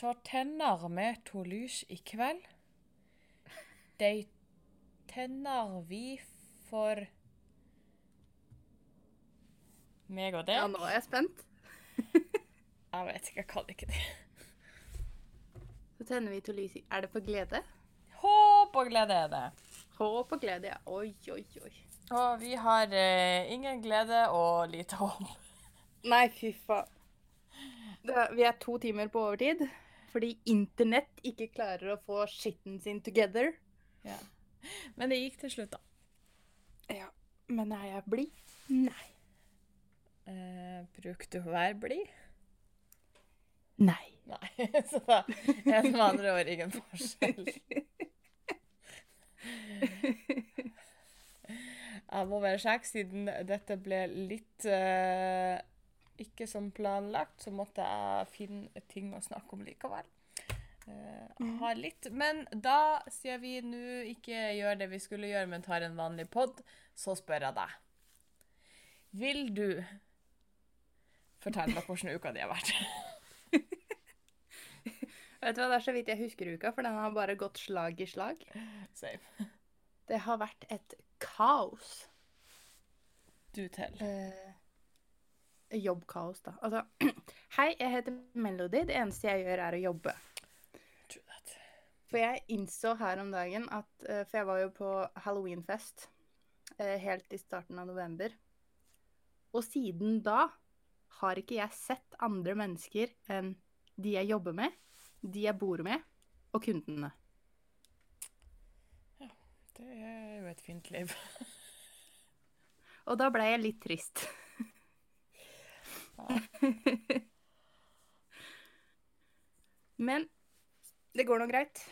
så tenner vi to lys i kveld. De tenner vi for meg og Ja, nå er jeg spent. Jeg vet ikke, jeg kan ikke det. Så tenner vi to lys i Er det for glede? Håp og glede er det. Håp og glede, ja. Oi, oi, oi. Og vi har eh, ingen glede og lite håp. Nei, fy faen. Vi er to timer på overtid fordi internett ikke klarer å få skitten sin together. Ja. Men det gikk til slutt, da. Ja, men er jeg blid? Nei. Eh, Bruker du å være blid? Nei. Nei. Så da er det med andre ord ingen forskjell. Jeg må bare sjekke, siden dette ble litt eh, ikke som planlagt, så måtte jeg finne ting å snakke om likevel. Uh, har litt, Men da, sier vi nå ikke gjør det vi skulle gjøre, men tar en vanlig pod, så spør jeg deg. Vil du fortelle meg hvordan uka di har vært? Vet du hva, Det er så vidt jeg husker uka, for den har bare gått slag i slag. Same. Det har vært et kaos. Du til. Eh, jobbkaos, da. Altså, hei, jeg heter Melody. Det eneste jeg gjør, er å jobbe. True that. For jeg innså her om dagen at eh, For jeg var jo på halloweenfest eh, helt i starten av november. Og siden da har ikke jeg sett andre mennesker enn de jeg jobber med, de jeg bor med, og kundene. Ja, Det er jo et fint liv. Og da ble jeg litt trist. Men det går nå greit.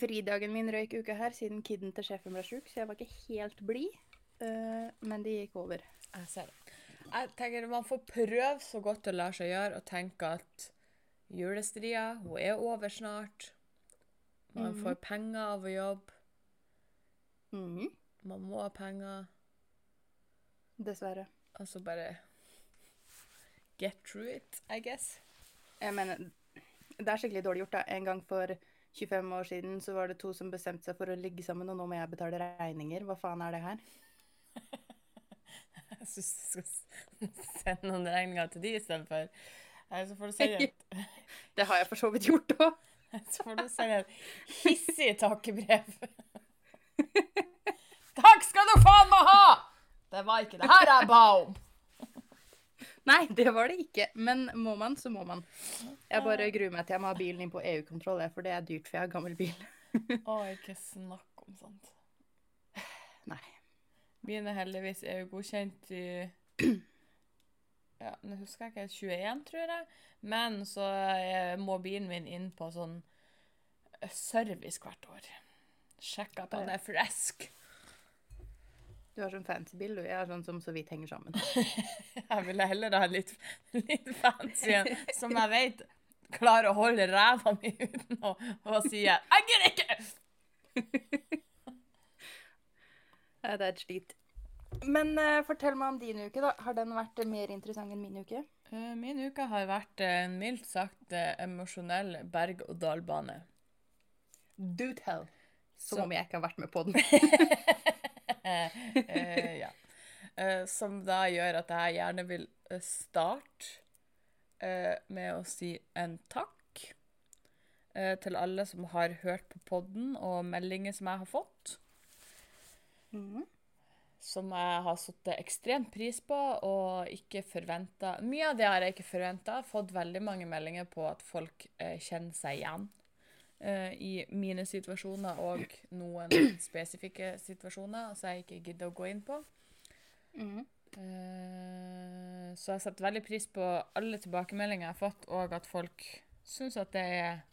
Fridagen min røyk uka her siden kiden til sjefen ble sjuk, så jeg var ikke helt blid. Eh, men det gikk over. Jeg ser det. Jeg tenker Man får prøve så godt det lar seg gjøre og tenke at julestria hun er over snart. Man mm. får penger av å jobbe. Mm. Man må ha penger. Dessverre. Og så bare get through it, I guess. Jeg mener, det er skikkelig dårlig gjort. da. En gang for 25 år siden så var det to som bestemte seg for å ligge sammen, og nå må jeg betale regninger. Hva faen er det her? Jeg syns du skal sende noen regninger til de istedenfor. Så får du et, Det har jeg for så vidt gjort òg. så får du et hissig takkebrev. Takk skal du faen meg ha! Det var ikke det her jeg ba om. Nei, det var det ikke. Men må man, så må man. Jeg bare gruer meg til jeg må ha bilen inn på EU-kontroll, for det er dyrt, for jeg har gammel bil. Å, ikke snakk om sånt. Nei. Min er heldigvis EU-godkjent i Ja, nå husker jeg ikke, 21, tror jeg. Men så må bilen min inn på sånn eh, service hvert år. Sjekke at den er frisk. Du har sånn fancy bil, du. Jeg har sånn som så vidt henger sammen. Jeg ville heller ha litt, litt fancy en som jeg vet klarer å holde ræva mi uten å, å si 'jeg gidder ikke'. Det er et slit. Men uh, fortell meg om din uke, da. Har den vært mer interessant enn min uke? Uh, Min uke har vært en mildt sagt eh, emosjonell berg-og-dal-bane. Do tell. Som Så- om jeg ikke har vært med på den. Eh, ja. Eh, som da gjør at jeg gjerne vil eh, starte eh, med å si en takk til alle som har hørt på podden og meldinger som jeg har fått. Mm. Som jeg har satt ekstremt pris på og ikke forventa Mye av det har jeg ikke forventa. Fått veldig mange meldinger på at folk kjenner seg igjen eh, i mine situasjoner og noen spesifikke situasjoner som jeg ikke gidder å gå inn på. Mm. Uh, så jeg setter veldig pris på alle tilbakemeldinger jeg har fått, og at folk syns at det er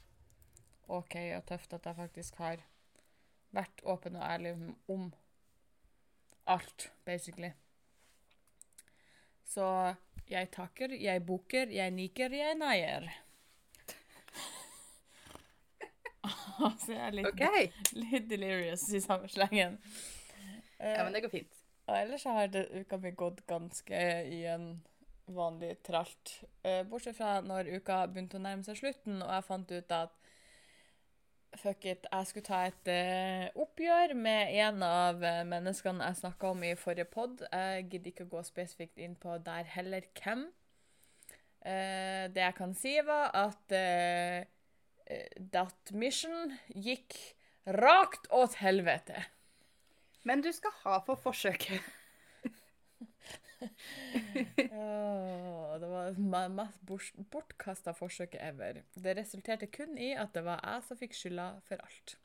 OK og tøft at jeg faktisk har vært åpen og ærlig om alt, basically. Så jeg takker, jeg booker, jeg niker, jeg neier. altså, jeg er litt, okay. litt delirious i samme slengen. Ja, men det går fint. Og ellers har det, uka mi gått ganske i en vanlig tralt. Eh, bortsett fra når uka begynte å nærme seg slutten, og jeg fant ut at fuck it, jeg skulle ta et uh, oppgjør med en av eh, menneskene jeg snakka om i forrige pod. Jeg gidder ikke å gå spesifikt inn på der heller hvem. Uh, det jeg kan si, var at eh, eh, that mission gikk rakt åt helvete. Men du skal ha for forsøket. oh, det var det mest bort- bortkasta forsøket ever. Det resulterte kun i at det var jeg som fikk skylda for alt.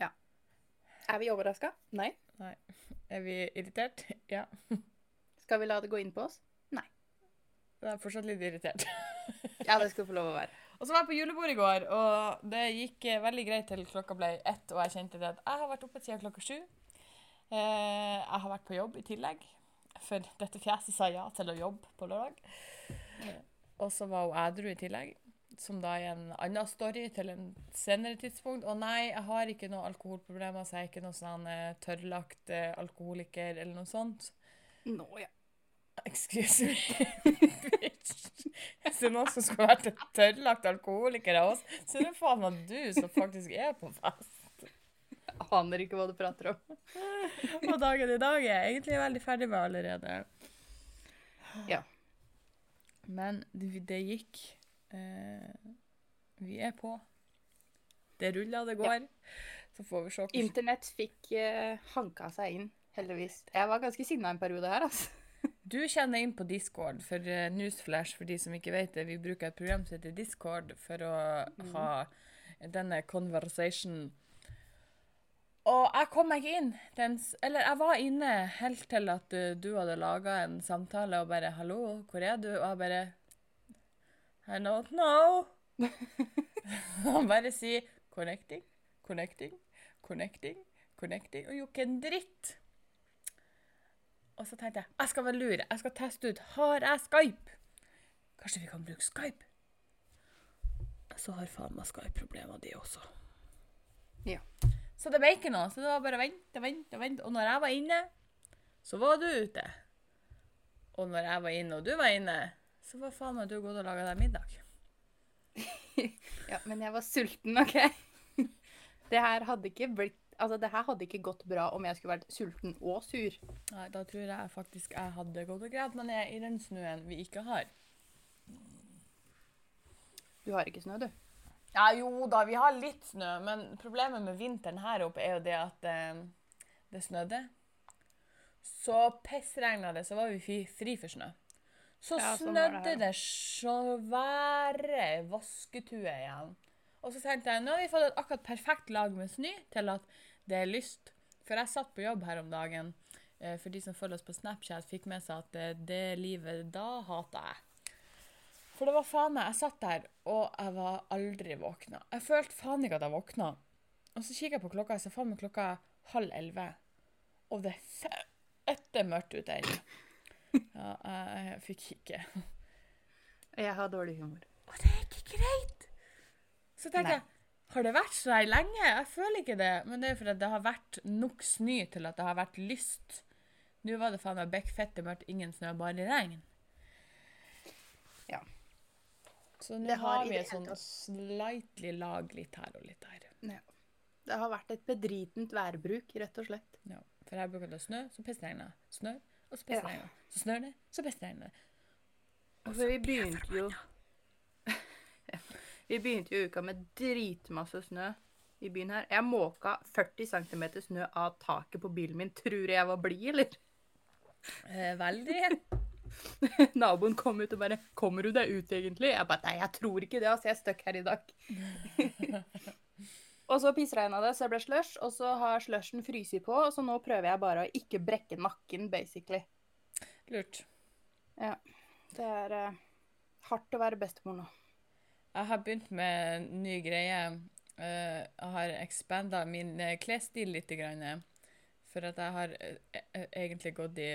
Ja. Er vi overraska? Nei. Er vi irritert? Ja. Skal vi la det gå inn på oss? Nei. Jeg er fortsatt litt irritert. Ja, det skal få lov å være. Og så var jeg på julebord i går, og det gikk eh, veldig greit til klokka ble ett, og jeg kjente det at jeg har vært oppe siden klokka sju. Eh, jeg har vært på jobb i tillegg, for dette fjeset sa ja til å jobbe på lørdag. Og så var hun ædru i tillegg, som da er en annen story til en senere tidspunkt. Og nei, jeg har ikke noe alkoholproblemer, så jeg er ikke noe sånn eh, tørrlagt eh, alkoholiker eller noe sånt. Nå, ja. Excuse me. Bitch. Er noen som skulle vært en tørrlagt alkoholiker av oss, så er det faen meg du som faktisk er på fest. Jeg Aner ikke hva du prater om. Og dagen i dag er jeg egentlig veldig ferdig med allerede. Ja. Men det det gikk. Eh, vi er på. Det ruller, det går. Så får vi se Internett fikk eh, hanka seg inn, heldigvis. Jeg var ganske sinna en periode her, altså. Du kjenner inn på Discord, for uh, newsflash for de som ikke vet det. Vi bruker et program som heter Discord for å ha denne conversation. Og jeg kom meg ikke inn. Den, eller jeg var inne helt til at uh, du hadde laga en samtale og bare 'Hallo, hvor er du?' Og jeg bare I don't know. Han bare sier 'connecting, connecting, connecting, connecting', og gjorde ikke en dritt. Og så tenkte jeg jeg skal være lur, Jeg skal teste ut har jeg Skype. Kanskje vi kan bruke Skype? Så har faen meg Skype problemer, de også. Ja. Så det ble ikke noe. Så det var bare vente, vente, vente. Og når jeg var inne, så var du ute. Og når jeg var inne, og du var inne, så var faen meg du gått og laga deg middag. Ja, men jeg var sulten, OK? Det her hadde ikke blitt Altså, det her hadde ikke gått bra om jeg skulle vært sulten og sur. Nei, da tror jeg faktisk jeg hadde gått og gravd meg ned i den snøen vi ikke har. Du har ikke snø, du. Ja, jo da, vi har litt snø, men problemet med vinteren her oppe er jo det at eh, det snødde. Så pissregna det, så var vi fri, for snø. Så Ja, snødde det det svære vasketuet igjen. Og så tenkte jeg nå har vi fått et akkurat perfekt lag med snø til at det er lyst. For jeg satt på jobb her om dagen. eh, For de som følger oss på Snapchat, fikk med seg at det, det livet da hata jeg. For det var faen meg, jeg satt der, og jeg var aldri våkna. Jeg følte faen ikke at jeg våkna. Og så kikker jeg på klokka, så faen meg klokka halv elleve. Og det er fette mørkt ute ennå. Ja, jeg, jeg fikk ikke. Jeg har dårlig humor. Og det er ikke greit! Så tenker Nei. jeg, har det vært så her lenge? Jeg føler ikke det. Men det er fordi det har vært nok snø til at det har vært lyst. Nå var det faen meg bekkfette mørkt, ingen snø, bare regn. Ja. Så nå Det har har vi det et sånn slightly lag litt her og litt der. Det har vært et bedritent værbruk, rett og slett. Ja. For her bruker det snø, så pissregner det. Snø, og så Ja. pissregner det. Så snør det, så pissregner det. Og For så vi begynte jo Ja. Vi begynte jo uka med dritmasse snø i byen her. Jeg måka 40 cm snø av taket på bilen min. Tror jeg var blid, eller? Eh, veldig. Naboen kom ut og bare 'Kommer du deg ut, egentlig?' Jeg bare 'Nei, jeg tror ikke det, altså. Jeg er stuck her i dag'. og så pissregna det, så det ble slush, og så har slushen fryst på, og så nå prøver jeg bare å ikke brekke nakken, basically. Lurt. Ja. Det er eh, hardt å være bestemor nå. Jeg har begynt med en ny greie. Eh, jeg har ekspanda min eh, klesstil litt. Grann, for at jeg har eh, egentlig gått i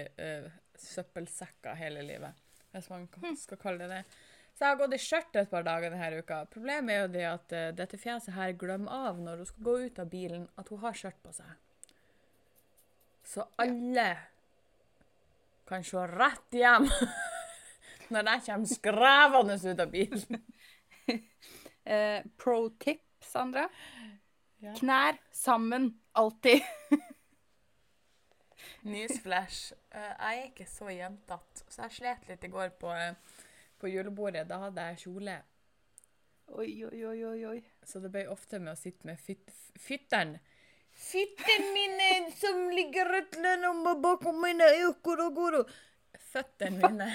søppelsekker hele livet. Hvis man skal kalle det det. Så jeg har gått i skjørt et par dager denne uka. Problemet er jo det at dette fjeset her glemmer av når hun skal gå ut av bilen, at hun har skjørt på seg. Så alle kan se rett hjem når jeg kommer skrevende ut av bilen. Eh, pro tip, Sandra. Ja. Knær sammen, alltid. Newsflash. Eh, jeg er ikke så jentete, så jeg slet litt i går på, eh, på julebordet. Da hadde jeg kjole. Oi, oi, oi, oi, oi. Så det ble ofte med å sitte med fyt, fytteren. Fytten min som ligger rett gjennom bakom mine og Føttene mine.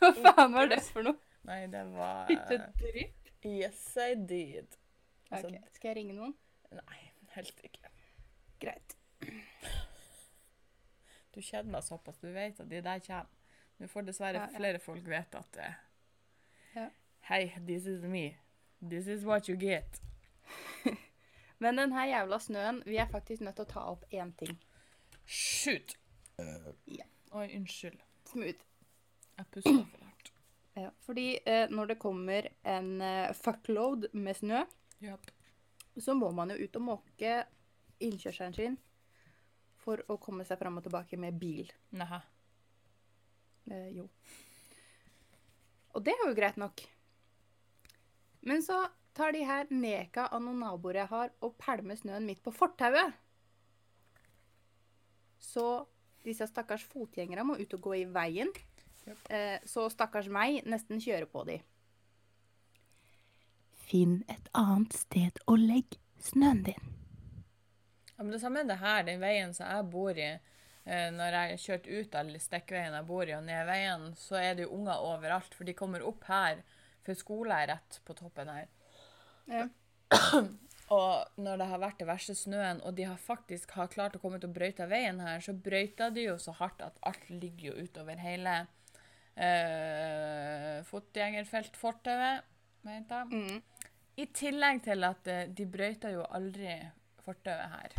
Hva faen var det for noe? Nei, det var Hyttedrypp? Yes, I did. Altså, Ok, Skal jeg ringe noen? Nei, helst ikke. Greit. Du kjenner meg såpass, du vet at de der kommer. Nå får dessverre Ja, ja. flere folk vite at uh, Ja. Hei, this is me. This is what you get. Men den her jævla snøen, vi er faktisk nødt til å ta opp én ting. Shoot! Ja. Oi, unnskyld. Smooth. Jeg puster. Ja, fordi eh, når det kommer en eh, fuckload med snø, yep. så må man jo ut og måke innkjørselen sin for å komme seg fram og tilbake med bil. Naha. Eh, jo. Og det er jo greit nok. Men så tar de her neka av noen naboer jeg har, og pælmer snøen midt på fortauet. Så disse stakkars fotgjengere må ut og gå i veien. Japp. Eh, så stakkars meg nesten kjører på de. Finn et annet sted å legge snøen din. Ja, men det samme er det her, den veien som jeg bor i. Eh, når jeg har kjørt ut av stikkveien jeg bor i, og ned veien, så er det jo unger overalt. For de kommer opp her, for skole er rett på toppen her. Ja. Og når det har vært det verste snøen, og de har faktisk har klart å komme til å brøyte veien her, så brøyter de jo så hardt at alt ligger jo utover hele eh, fotgjengerfeltfortauet, mente jeg. Mm. I tillegg til at eh, de brøyta jo aldri fortauet her.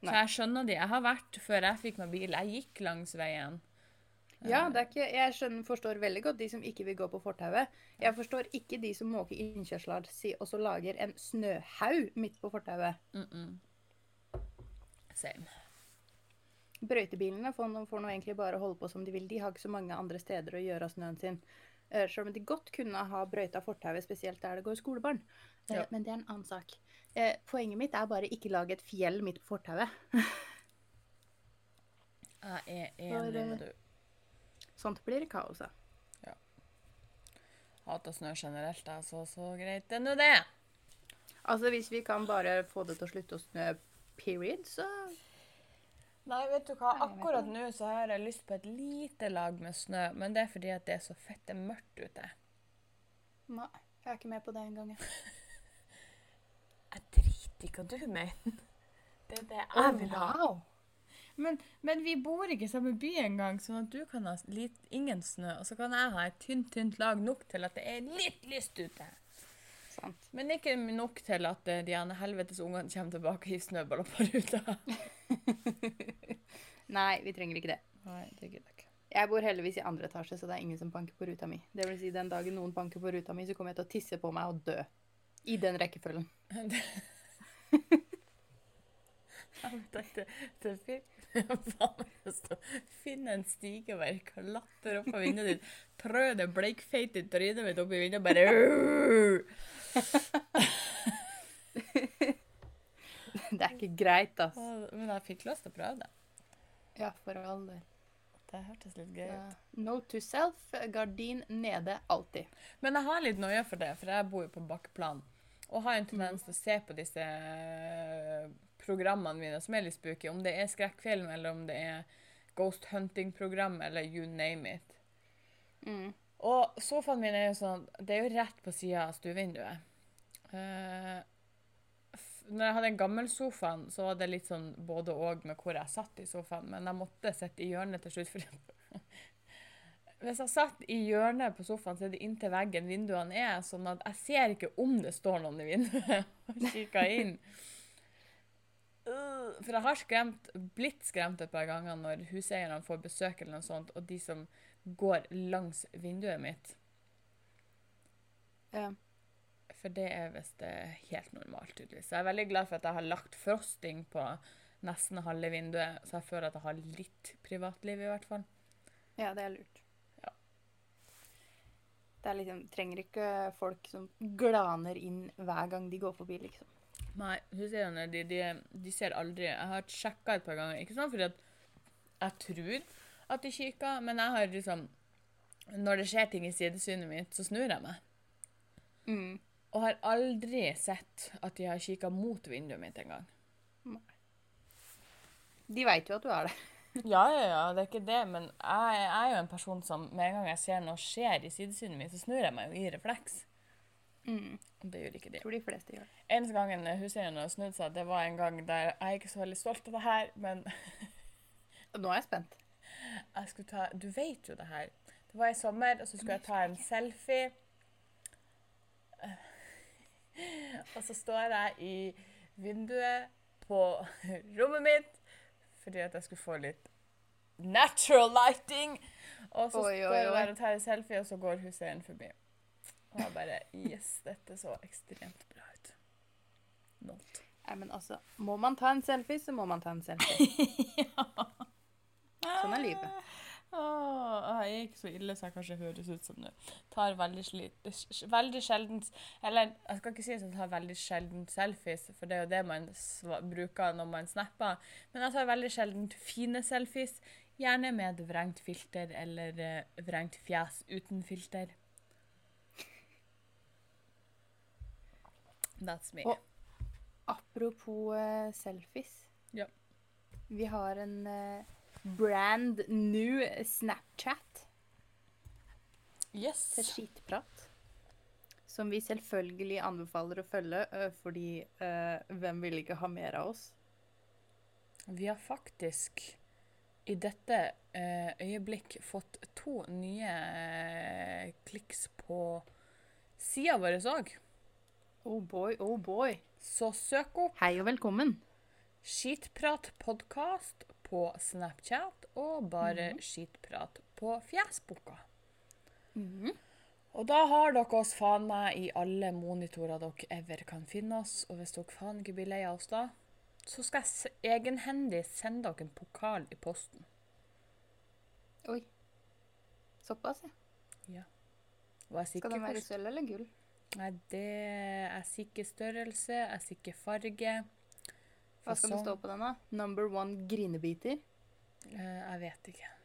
Så jeg skjønner de. Jeg har vært før jeg fikk meg bil. Jeg gikk langs veien. Ja, det er ikke, jeg skjønner, forstår veldig godt de som ikke vil gå på fortauet. Jeg forstår ikke de som måker innkjørsler si, og så lager en snøhaug midt på fortauet. Mm -mm. Same. Brøytebilene får får nå egentlig bare holde på som de vil. De har ikke så mange andre steder å gjøre av snøen sin. Eh, Selv om de godt kunne ha brøyta fortauet, spesielt der det går skolebarn. Eh, Ja. Men det er en annen sak. Eh, Poenget mitt er bare ikke lage et fjell midt på fortauet. Jeg er enig med du. Sånt blir det kaos av. Hater snø generelt, da, så så greit er nå det. Altså, hvis vi kan bare få det til å slutte å snø, period, så Nei, vet du hva? Akkurat nå så har jeg lyst på et lite lag med snø, men det er fordi at det er så fette mørkt ute. Nei, jeg er ikke med på det engang. jeg. Jeg driter i hva du mener. Det er det jeg vil ha. wow. Men, men vi bor ikke i samme by engang, sånn at du kan ha litt, ingen snø, og så kan jeg ha et tynt, tynt lag nok til at det er litt lyst ute. Sant. Men ikke nok til at eh, de gjerne helvetes ungene kommer tilbake og hiver snøballer på ruta. Nei, vi trenger ikke det. Nei, det gidder jeg ikke. Jeg bor heldigvis i andre etasje, så det er ingen som banker på ruta mi. Det vil si, den dagen noen banker på ruta mi, så kommer jeg til å tisse på meg og dø. I den rekkefølgen. Jeg tenkte det fint. Faen, det står Finn en stige og bare klatre opp av vinduet ditt. Trø det bleikfeite trynet mitt opp i vinduet bare Det er ikke greit, altså. Men jeg fikk lyst til å prøve det. Ja, for all del. Det hørtes litt gøy ut. Ja. Note to self, gardin nede alltid. Men jeg har litt nøye for det, for jeg bor jo på bakkeplan. Og har en tendens til å se på disse eh, programmene mine som er litt spooky. Om det er skrekkfilm, eller om det er ghost hunting-program, eller you name it. Mm. Og sofaen min er jo sånn Det er jo rett på sida av stuevinduet. Uh, når jeg hadde gammelsofaen, så var det litt sånn både og med hvor jeg satt i sofaen, men jeg måtte sitte i hjørnet til slutt. For Hvis jeg satt i hjørnet på sofaen, så er det inntil veggen vinduene er, sånn at jeg ser ikke om det står noen i vinduet og kikker inn. Øh, For jeg har skremt, blitt skremt et par ganger når huseierne får besøk eller noe sånt, og de som går langs vinduet mitt. Ja. For det er visst eh, helt normalt, tydeligvis. Så jeg er veldig glad for at jeg har lagt frosting på nesten halve vinduet, så jeg føler at jeg har litt privatliv, i hvert fall. ja, det er lurt. Det er liksom, trenger ikke folk som glaner inn hver gang de går forbi, liksom. Nei, huseierne de, de, de ser aldri Jeg har sjekka et par ganger. Ikke sånn fordi at jeg tror at de kikker, men jeg har liksom Når det skjer ting i sidesynet mitt, så snur jeg meg. Mm. Og har aldri sett at de har kikka mot vinduet mitt engang. De veit jo at du er det. Ja, ja, ja, det er ikke det, men jeg, jeg er jo en person som med en gang jeg ser noe skjer i sidesynet mitt, så snur jeg meg jo i refleks. Mm. Det gjør ikke de. Tror de fleste gjør det. Eneste gangen huseierne snudde seg, det var en gang der jeg er ikke så veldig stolt av det her, men Nå er jeg spent. Jeg skulle ta Du vet jo det her. Det var i sommer, og så skulle jeg ta en selfie. Og så står jeg i vinduet på rommet mitt fordi at jeg skulle få litt natural lighting. Og så Oi, står jeg der og tar en selfie, og så går huseieren forbi. Og jeg bare Yes, dette så ekstremt bra ut. Not. Nei, men altså, må man ta en selfie, så må man ta en selfie. Er livet. Åh, jeg er ikke så ille som jeg kanskje høres ut som nå. Tar veldig, sli, veldig sjelden Eller jeg skal ikke si at jeg tar veldig sjelden selfies, for det er jo det man sva- bruker når man snapper. Men jeg tar veldig sjelden fine selfies. Gjerne med et vrengt filter eller eh, vrengt fjes uten filter. That's me. Og- Apropos uh, selfies. Ja. Vi har en eh, brand new Snapchat yes. til skitprat. Som vi selvfølgelig anbefaler å følge, eh, fordi uh, hvem vil ikke ha mer av oss? Vi har faktisk i dette uh, øyeblikk fått to nye uh, kliks på sida vår òg. Oh boy, oh boy. Så søk opp Hei og velkommen. Skitprat podkast på Snapchat og bare Skitprat på Fjesboka. Mhm. Og da har dere oss faen meg i alle monitorer dere ever kan finne oss. Og hvis dere faen ikke blir lei av oss da, så skal jeg egenhendig sende dere en pokal i posten. Oi. Såpass, ja. Sier Skal den være sølv eller gull? Nei, det Jeg sier ikke størrelse, jeg sier ikke farge. Hva skal det stå på den, da? Number one grinebiter? Eh, jeg vet ikke ennå.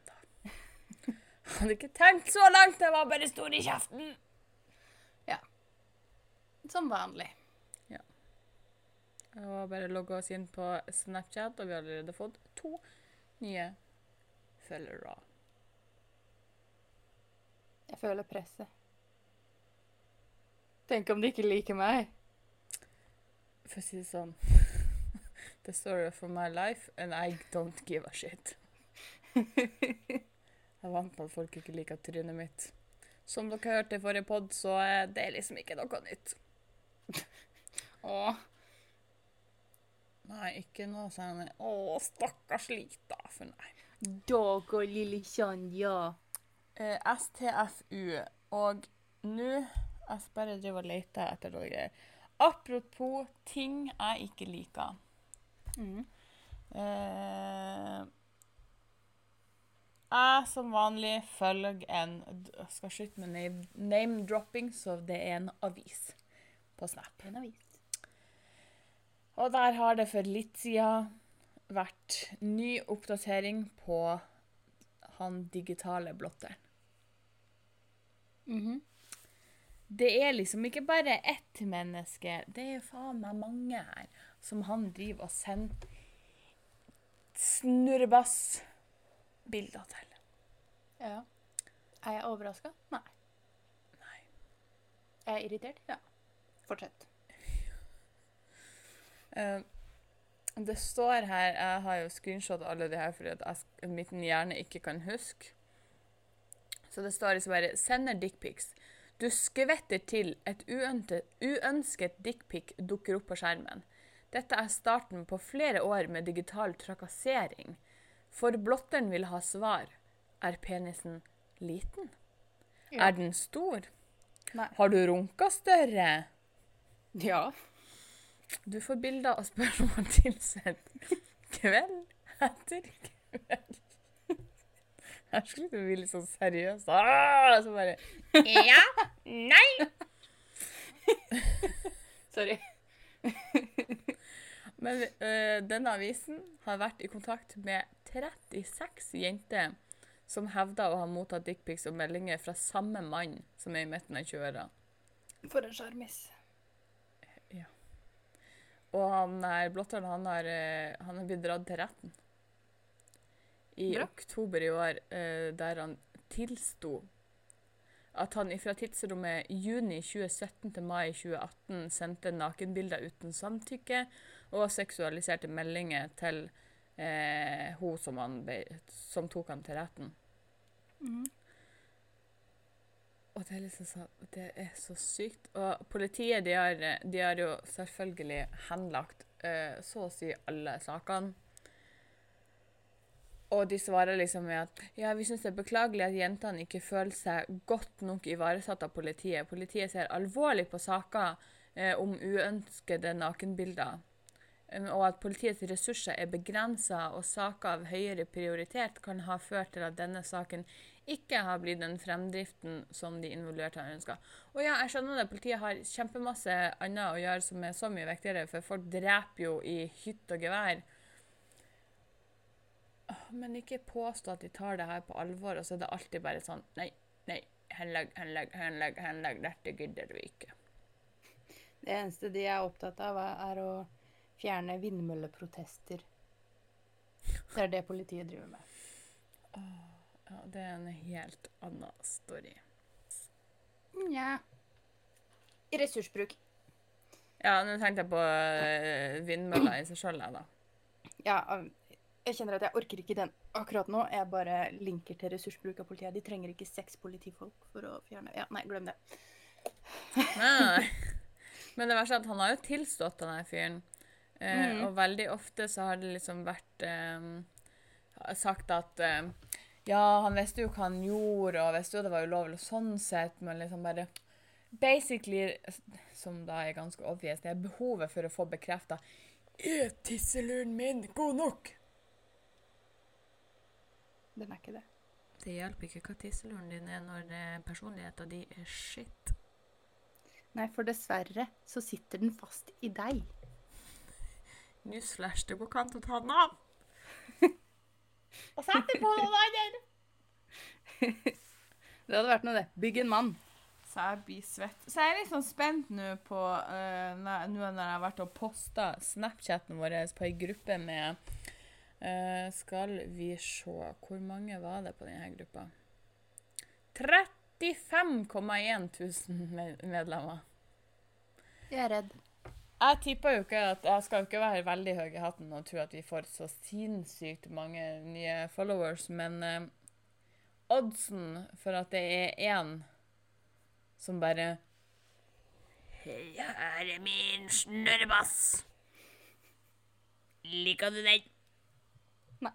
Hadde ikke tenkt så langt, jeg var bare stor i kjeften. Ja. Som vanlig. Ja. Jeg var bare logga oss inn på Snapchat, og vi har allerede fått to nye følgere. Jeg føler presset. Tenk om de ikke liker meg. For å si det sånn The story of my life, and I don't give a shit. Jeg er vant på at folk ikke liker trynet mitt. Som dere hørte i forrige pod, så er det liksom ikke noe nytt. Åh. Nei, ikke noe sånn Å, stakkars lita. For nei. Dere lille Sanja. Eh, STFU. Og nå Jeg bare driver og leter etter noe greier. Apropos ting jeg ikke liker. Mm. Eh, jeg som vanlig følger en Jeg skal slutte med name- name-dropping, så det er en avis på Snap. En avis. Og der har det for litt siden vært ny oppdatering på han digitale blotteren. Mhm. Det er liksom ikke bare ett menneske, det er faen meg mange her som han driver og sender snurrebass-bilder til. Ja. Er jeg overraska? Nei. Nei. Er jeg irritert? Ja. Fortsett. Uh, det står her Jeg har jo screenshot alle de her fordi at jeg, min hjerne ikke kan huske. Så det står liksom bare 'Sender dickpics'. Du skvetter til. Et uønsket dickpic dukker opp på skjermen. Dette er starten på flere år med digital trakassering. For blotteren vil ha svar. Er penisen liten? Ja. Er den stor? Nei. Har du runka større? Ja. Du får bilder og spørsmål tilsendt kveld etter kveld Jeg skulle du bli litt sånn seriøs. Ah, så bare Ja. Nei. Sorry. Men øh, denne avisen har vært i kontakt med 36 jenter som hevder å ha mottatt dickpics og meldinger fra samme mann som er i midten av 20-åra. For en sjarmis. Og han er blotteren, han har, øh, han har blitt dratt til retten. I Bra. oktober i år, øh, der han tilsto at han fra tidsrommet juni 2017 til mai 2018 sendte nakenbilder uten samtykke og seksualiserte meldinger til eh, hun som, ble, som tok han til retten. Mm. Og det er liksom så, det er så sykt. Og politiet de har, de har jo selvfølgelig henlagt eh, så å si alle sakene. Og de svarer liksom med at ja, vi syns det er beklagelig at jentene ikke føler seg godt nok ivaretatt av politiet. Politiet ser alvorlig på saker eh, om uønskede nakenbilder. Og at politiets ressurser er begrensa og saker av høyere prioritet kan ha ført til at denne saken ikke har blitt den fremdriften som de involverte har ønska. Og ja, jeg skjønner det, politiet har kjempemasse annet å gjøre som er så mye viktigere, for folk dreper jo i hytt og gevær. Men ikke påstå at de tar det her på alvor, og så er det alltid bare sånn Nei, nei, henlegg, henlegg, henlegg, henlegg. Dette gidder du ikke. Det eneste de er opptatt av, er å fjerne vindmølleprotester. Det er det politiet driver med. Ja, det er en helt annen story. Nja Ressursbruk. Ja, nå tenkte jeg på vindmølla vindmøller i seg sjøl, jeg, da. Ja, um, jeg kjenner at jeg orker ikke den akkurat nå. Jeg bare linker til ressursbruk av politiet. De trenger ikke seks politifolk for å fjerne Ja, nei, glem det. Nei. Men det verste er at han har jo tilstått den her fyren. Eh, Mhm. Og veldig ofte så har det liksom vært eh, sagt at eh, Ja, han visste jo hva han gjorde, og visste jo det var ulovlig sånn sett, men liksom bare Basically, som da er ganske obvious, det er behovet for å få bekrefta Er tisseluren min god nok? Den er ikke det. Det hjelper ikke hva tisseluren din er når personligheten din er shit. Nei, for dessverre så sitter den fast i deg. Newsflash, det går ikke an å ta den av. Og sette på noen andre. Det hadde vært noe, det. Bygg en mann. Så jeg blir svett. Så jeg er litt sånn spent nå på eh, når- Nå når jeg har vært og posta Snapchaten vår på ei gruppe med eh, Skal vi se Hvor mange var det på denne gruppa? 35,1 000 med- medlemmer. Jeg er redd. Jeg tipper jo ikke at Jeg skal ikke være veldig høy i hatten og tro at vi får så sinnssykt mange nye followers, men eh, oddsen for at det er én som bare Hei, her er min snørrebass. Liker du den? Nei.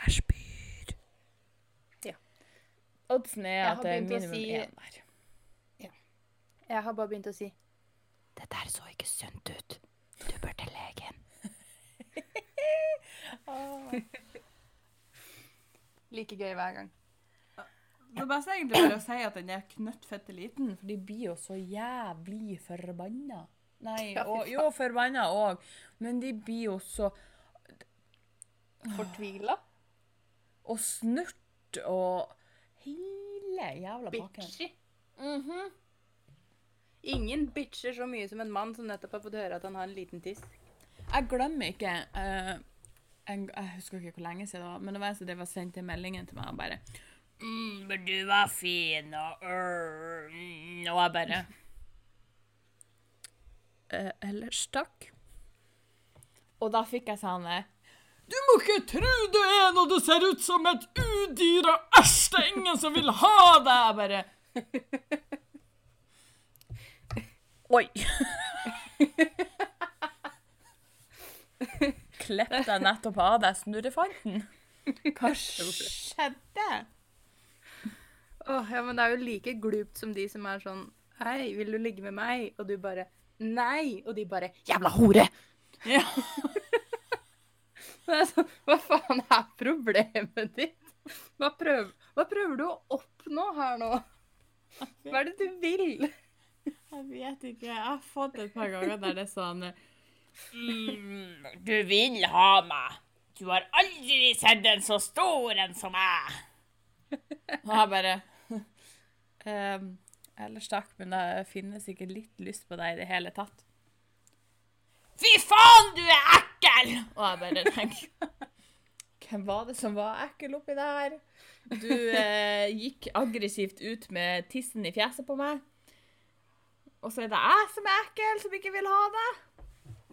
Jeg spyr. Ja. Oddsen er at det er minimum én si- der. Jeg har bare begynt å si Det der så ikke sunt ut. Du bør til legen. Like gøy hver gang. Det beste egentlig bare å si at den er knøttfette liten, for de blir jo så jævlig forbanna. Nei, og, jo, forbanna òg, men de blir jo så Fortvila. Og snurt og hele jævla pakken. Bitchy. Mhm. Ingen bitcher så mye som en mann som nettopp har fått høre at han har en liten tiss. Jeg glemmer ikke uh, en, Jeg husker ikke hvor lenge siden det var, men det var en som drev og sendte meldingen til meg og bare mm, 'Men du var fin', og uh, mm, Og jeg bare uh, Ellers takk. Og da fikk jeg sånn eh, Du må ikke tro du er når du ser ut som et udyr, og æsj, det er ingen som vil ha deg! Jeg bare Oi. Klepp deg nettopp av deg snurrefanten. Hva skjedde? Åh, ja, men det er jo like glupt som de som er sånn Hei, vil du ligge med meg? Og du bare Nei! Og de bare Jævla hore! Ja. Det er sånn, Hva faen er problemet ditt? Hva prøver, hva prøver du å oppnå her nå? Hva er det du vil? Jeg vet ikke. Jeg har fått et par ganger der det er sånn mm, Du vil ha meg. Du har aldri sett en så stor en som meg. Og jeg bare ehm, Ellers takk, men det finnes ikke litt lyst på deg i det hele tatt. Fy faen, du er ekkel! Og jeg bare tenker Hvem var det som var ekkel oppi der? Du eh, gikk aggressivt ut med tissen i fjeset på meg. Og så er det jeg som er ekkel, som ikke vil ha det.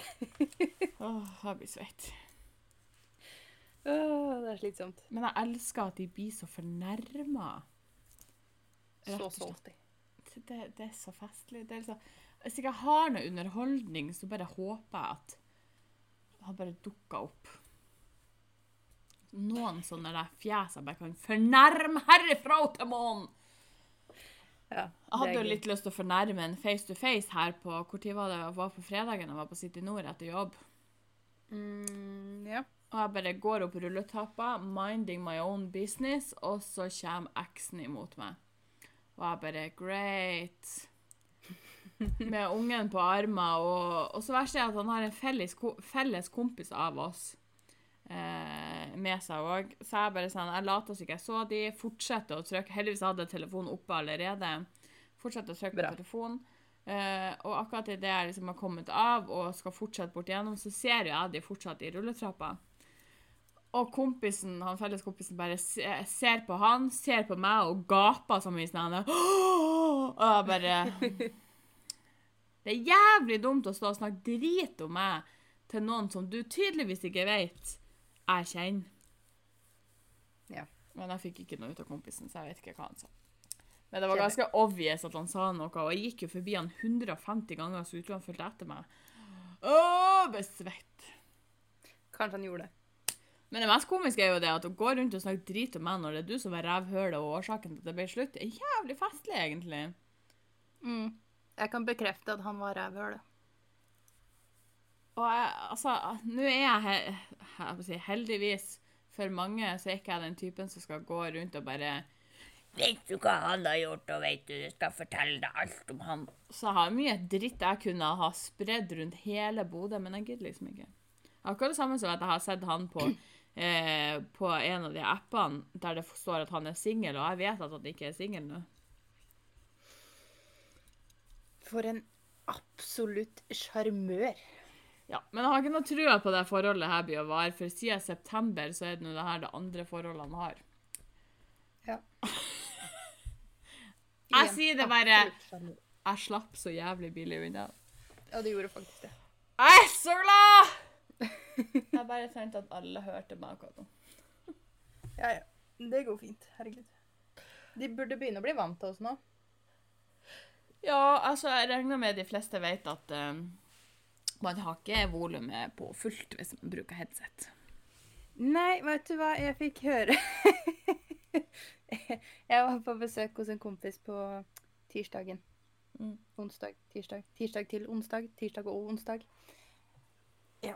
Åh, jeg blir svett. Åh, det er slitsomt. Men jeg elsker at de blir så fornærma. Så salty. Det, det er så festlig. Det er liksom, hvis ikke jeg har noe underholdning, så bare håper jeg at har bare dukker opp. Noen sånne der fjes jeg bare kan fornærme herifra til månen. Ja, Jeg hadde jo litt lyst til å fornærme en face to face her på Hvor tid var det? Jeg var på fredagen jeg var på City Nord etter jobb. Mm, ja. Og jeg bare går opp rulletappa, minding my own business, og så kommer eksen imot meg. Og jeg bare Great. Med ungen på armen, og, og så verst er at han har en felles, felles kompis av oss eh, med seg òg. Så jeg bare sånn, jeg later som ikke jeg så de, fortsetter å trykke. Heldigvis hadde jeg telefonen oppe allerede. Fortsetter å trykke Bra. på telefonen. Eh, og akkurat idet jeg liksom har kommet av og skal fortsette bort igjennom, så ser jeg de fortsatt i rulletrappa. Og kompisen, han felleskompisen bare ser på han, ser på meg og gaper som hvis han er Og jeg bare Det er jævlig dumt å stå og snakke drit om meg til noen som du tydeligvis ikke vet jeg kjenner. Ja. Men jeg fikk ikke noe ut av kompisen, så jeg vet ikke hva han sa. Men det var ganske obvious at han sa noe, og jeg gikk jo forbi han 150 ganger, så utenom han fulgte etter meg. Åh, besvett. Kanskje han gjorde det. Men det mest komiske er jo det at å gå rundt og snakke drit om meg når det er du som er rævhølet og årsaken til at det ble slutt, er jævlig festlig, egentlig. Mm. Jeg kan bekrefte at han var rævhølet. Og jeg, altså, nå er jeg, jeg si, heldigvis for mange, så er ikke jeg den typen som skal gå rundt og bare Vet du hva han har gjort, og vet du, du skal fortelle deg alt om han. Så jeg har mye dritt jeg kunne ha spredd rundt hele Bodø, men jeg gidder liksom ikke. Akkurat det samme som at jeg har sett han på, eh, på en av de appene der det står at han er singel, og jeg vet at han ikke er singel nå. For en absolutt sjarmør. Ja, men jeg har ikke noe trua på det forholdet her blir å vare, for siden september så er det nå det her det andre forholdet han har. Ja. Jeg sier det bare Jeg slapp så jævlig billig unna. Ja, du gjorde faktisk det. Jeg er så glad! Jeg bare tenkte at alle hørte meg akkurat nå. Ja, ja. Det går fint. Herregud. De burde begynne å bli vant til oss nå. Ja, altså, jeg regner med de fleste vet at eh, man har ikke volumet på fullt hvis man bruker headset. Nei, vet du hva jeg fikk høre? jeg var på besøk hos en kompis på tirsdagen. Mm. Onsdag, tirsdag. Tirsdag til onsdag. Tirsdag og onsdag. Ja.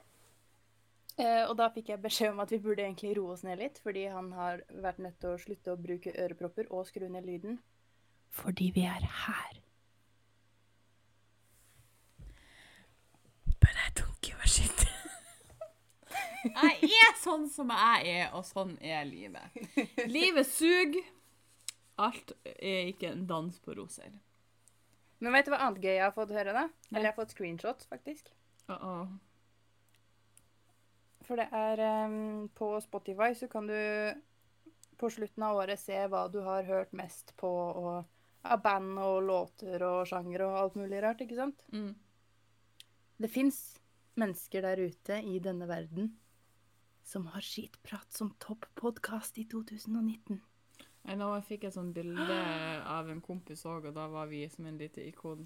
Eh, og da fikk jeg beskjed om at vi burde egentlig roe oss ned litt, fordi han har vært nødt til å slutte å bruke ørepropper og skru ned lyden. Fordi vi er her. But I don't give a shit. Jeg er sånn som jeg er, og sånn er livet. Livet suger. Alt er ikke en dans på roser. Men vet du hva annet gøy jeg har fått høre, da? Eller jeg har fått screenshots, faktisk. Uh -oh. For det er um, På Spotify så kan du på slutten av året se hva du har hørt mest på og, av band og låter og sjanger og alt mulig rart, ikke sant? mm. Det fins mennesker der ute i denne verden som har skitprat som toppodkast i 2019. Jeg nå jeg fikk et sånt bilde av en kompis òg, og da var vi som en liten ikon.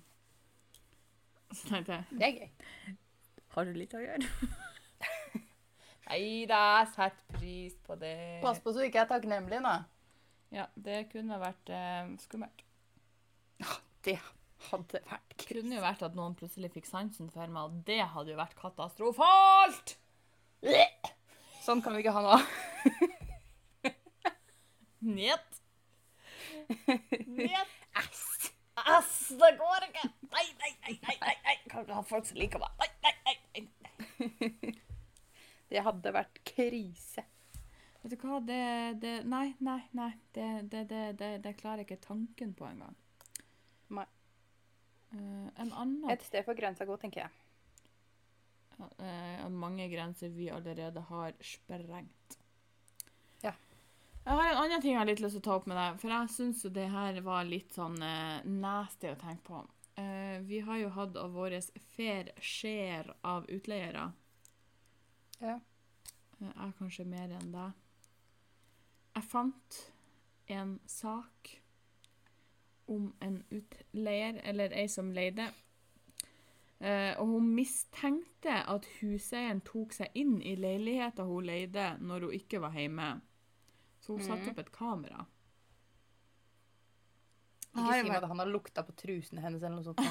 Så tenkte jeg Det er gøy. Har du litt å gjøre? Nei da, sett pris på det. Pass på så du ikke er takknemlig, nå. Ja, det kunne vært eh, skummelt. Det hadde vært Det kunne jo vært at noen plutselig fikk sansen for meg, og det hadde jo vært katastrofalt! Sånn kan vi ikke ha nå. Njet. Njet. Ass! Ass, det går ikke! Nei, nei, nei, nei, nei, nei. Kan ikke ha folk som liker meg. Nei, nei, nei. nei. Det hadde vært krise. Vet du hva, det, det Nei, nei, nei. Det, det, det, klarer jeg ikke tanken på engang. Nei. Uh, en annen Et sted for grensa gå, tenker jeg. Uh, Mange grenser vi allerede har sprengt. Ja. Jeg har en annen ting jeg har litt lyst til å ta opp med deg, for jeg syns jo det her var litt sånn uh, nasty å tenke på. Eh, vi har jo hatt av vår fair share av utleiere. Ja. Eh, Jeg kanskje mer enn deg. Jeg fant en sak om en utleier, eller ei som leide. Eh, og hun mistenkte at huseieren tok seg inn i leiligheta hun leide når hun ikke var hjemme. Så hun satte Mhm. opp et kamera. Ikke si meg at han har lukta på trusene hennes eller noe sånt.